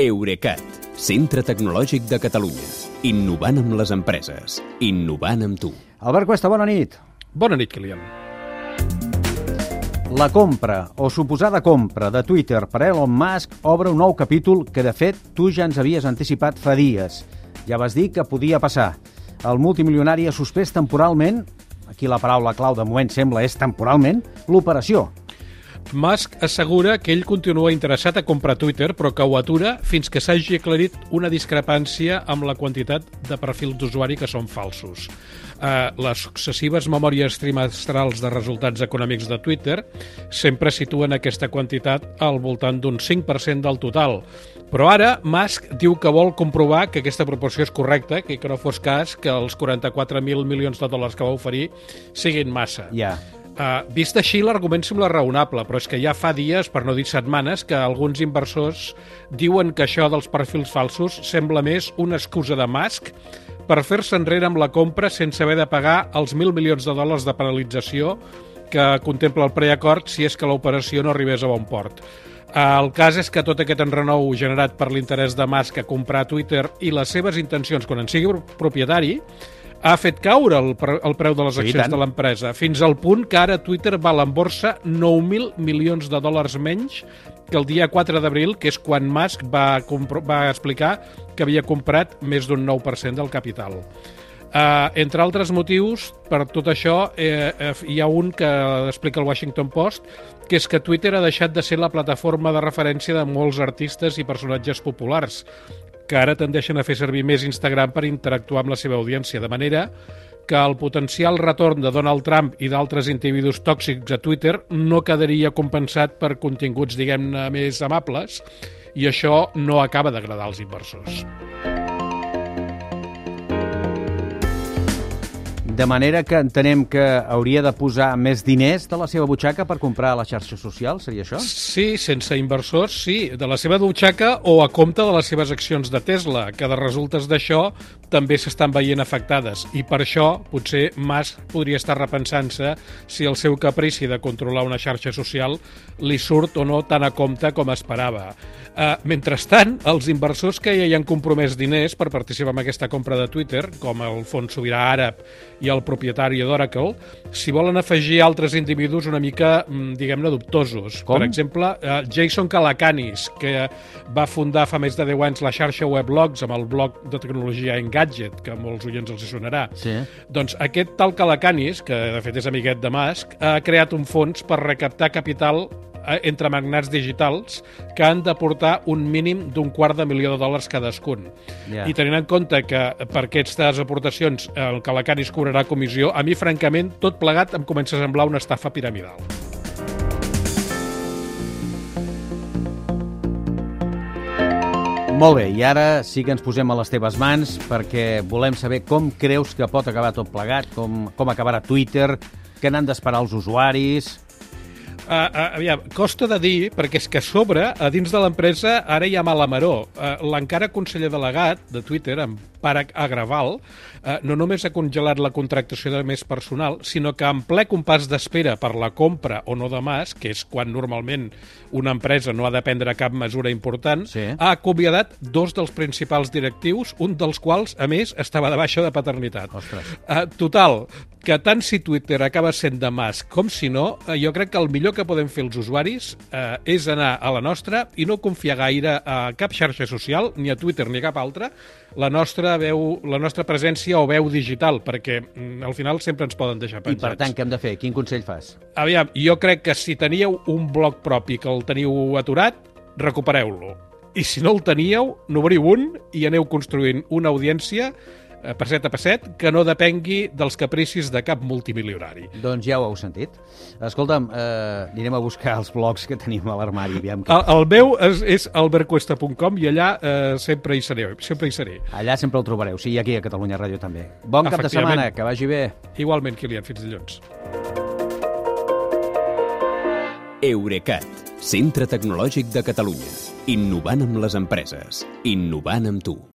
Eurecat, centre tecnològic de Catalunya. Innovant amb les empreses. Innovant amb tu. Albert Cuesta, bona nit. Bona nit, Kilian. La compra, o suposada compra, de Twitter per Elon Musk obre un nou capítol que, de fet, tu ja ens havies anticipat fa dies. Ja vas dir que podia passar. El multimilionari ha suspès temporalment, aquí la paraula clau de moment sembla és temporalment, l'operació. Musk assegura que ell continua interessat a comprar Twitter, però que ho atura fins que s'hagi aclarit una discrepància amb la quantitat de perfils d'usuari que són falsos. Uh, les successives memòries trimestrals de resultats econòmics de Twitter sempre situen aquesta quantitat al voltant d'un 5% del total. Però ara Musk diu que vol comprovar que aquesta proporció és correcta, que, que no fos cas que els 44.000 milions de dòlars que va oferir siguin massa. Ja. Uh, vist així, l'argument sembla raonable, però és que ja fa dies, per no dir setmanes, que alguns inversors diuen que això dels perfils falsos sembla més una excusa de Musk per fer-se enrere amb la compra sense haver de pagar els mil milions de dòlars de penalització que contempla el preacord si és que l'operació no arribés a bon port. El cas és que tot aquest enrenou generat per l'interès de Musk a comprar Twitter i les seves intencions quan en sigui propietari ha fet caure el, pre el preu de les Sí, accions tant. de l'empresa, fins al punt que ara Twitter val en borsa 9.000 milions de dòlars menys que el dia 4 d'abril, que és quan Musk va, va explicar que havia comprat més d'un 9% del capital. Uh, entre altres motius, per tot això, eh, eh, hi ha un que explica el Washington Post, que és que Twitter ha deixat de ser la plataforma de referència de molts artistes i personatges populars, que ara tendeixen a fer servir més Instagram per interactuar amb la seva audiència, de manera que el potencial retorn de Donald Trump i d'altres individus tòxics a Twitter no quedaria compensat per continguts, diguem-ne, més amables, i això no acaba d'agradar als inversors. De manera que entenem que hauria de posar més diners de la seva butxaca per comprar a la xarxa social, seria això? Sí, sense inversors, sí, de la seva butxaca o a compte de les seves accions de Tesla, que de resultes d'això també s'estan veient afectades. I per això, potser, Musk podria estar repensant-se si el seu caprici de controlar una xarxa social li surt o no tan a compte com esperava. Uh, mentrestant, els inversors que ja hi han compromès diners per participar en aquesta compra de Twitter, com el Fons Sobirà Àrab i el propietari d'Oracle, s'hi volen afegir altres individus una mica, mm, diguem-ne, dubtosos. Com? Per exemple, eh, Jason Calacanis, que va fundar fa més de 10 anys la xarxa Weblogs amb el blog de tecnologia Engadget, que a molts oients els hi sonarà. Sí. Doncs aquest tal Calacanis, que de fet és amiguet de Musk, ha creat un fons per recaptar capital eh, entre magnats digitals que han d'aportar un mínim d'un quart de milió de dòlars cadascun. Ja. I tenint en compte que per aquestes aportacions el Calacanis cobrarà comissió, a mi, francament, tot plegat em comença a semblar una estafa piramidal. Molt bé, i ara sí que ens posem a les teves mans perquè volem saber com creus que pot acabar tot plegat, com, com acabarà Twitter, què n'han d'esperar els usuaris... Uh, aviam, costa de dir, perquè és que a sobre, a dins de l'empresa, ara hi ha mala maró. Uh, L'encara conseller delegat de Twitter, en Parag Agraval, uh, no només ha congelat la contractació de més personal, sinó que en ple compàs d'espera per la compra o no de mas, que és quan normalment una empresa no ha de prendre cap mesura important, Sí. ha acomiadat dos dels principals directius, un dels quals, a més, estava de baixa de paternitat. Ostres. Uh, total, que tant si Twitter acaba sent de Musk com si no, eh, jo crec que el millor que podem fer els usuaris eh, és anar a la nostra i no confiar gaire a cap xarxa social, ni a Twitter ni a cap altra, la nostra veu, la nostra presència o veu digital, perquè mm, al final sempre ens poden deixar I penjats. per tant, què hem de fer? Quin consell fas? Aviam, jo crec que si teníeu un blog propi que el teniu aturat, recupereu-lo. I si no el teníeu, n'obriu un i aneu construint una audiència passet a passet que no depengui dels capricis de cap multimilionari. Doncs ja ho heu sentit. Escolta'm, eh, anirem a buscar els blogs que tenim a l'armari, que... El, el meu és, és albertcuesta.com i allà eh, sempre hi seré. Sempre hi seré. Allà sempre el trobareu, sí, aquí a Catalunya Ràdio també. Bon cap de setmana, que vagi bé. Igualment, Kilian, fins dilluns. Eurecat, centre tecnològic de Catalunya. Innovant amb les empreses. Innovant amb tu.